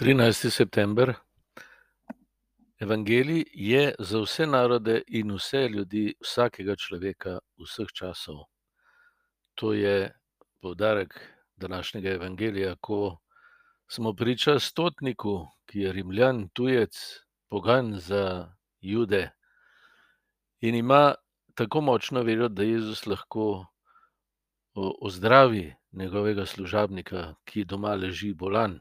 13. september. Evangelij je za vse narode in vse ljudi, vsakega človeka, vseh časov. To je poudarek današnjega evangelija, ko smo priča stotniku, ki je Rimljan, tujec, pogan za Jude in ima tako močno vero, da Jezus lahko ozdravi njegovega služabnika, ki doma leži bolan.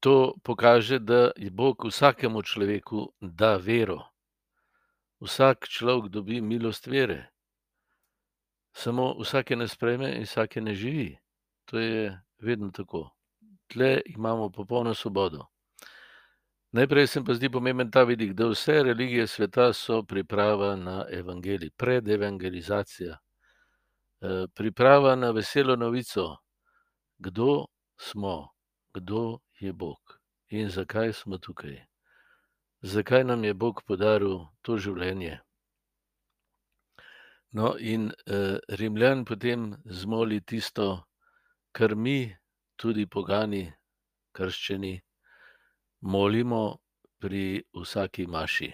To pokaže, da je Bog vsakemu človeku da vero. Vsak človek dobi milost vere. Samo vsak je ne sprejme in vsak je ne živi. To je vedno tako. Tule imamo popolno svobodo. Najprej se pa zdi pomemben ta vidik, da vse religije sveta so priprava na evangelij, predevangelizacija. Priprava na veselo novico, kdo smo, kdo je Bog in zakaj smo tukaj. Zakaj nam je Bog podaril to življenje. No, in Rimljan potem zmoli tisto, kar mi, tudi pogani, krščani, molimo pri vsaki maši.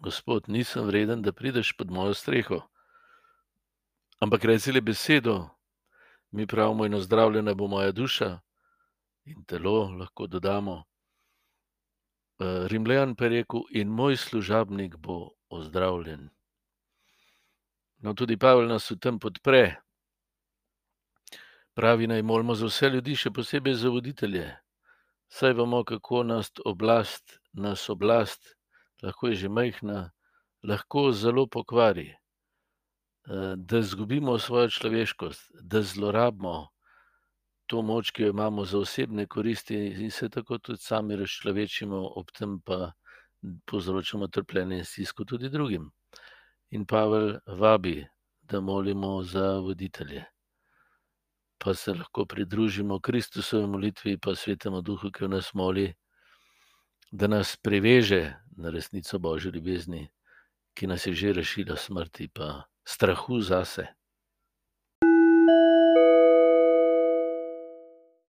Gospod, nisem vreden, da prideš pod mojo streho, ampak reci le besedo, mi pravimo, in ozdravljena bo moja duša in telo, lahko dodamo. Rimljan pa je rekel: "In moj služabnik bo ozdravljen." No, tudi Pavel nas v tem podpre. Pravi, naj molimo za vse ljudi, še posebej za voditelje, saj vemo, kako nas oblast, nas oblast, lahko je že majhna, lahko zelo pokvari. Da izgubimo svojo človeškost, da zlorabimo to moč, ki jo imamo za osebne koristi, in se tako tudi sami razčlovečimo, ob tem pa povzročamo trpljenje in stisko tudi drugim. In Pavel vabi, da molimo za voditelje. Pa se lahko pridružimo Kristusovi molitvi pa svetemu duhu, ki v nas moli, da nas priveže na resnico božje ljubezni, ki nas je že rešila smrti pa strahu zase.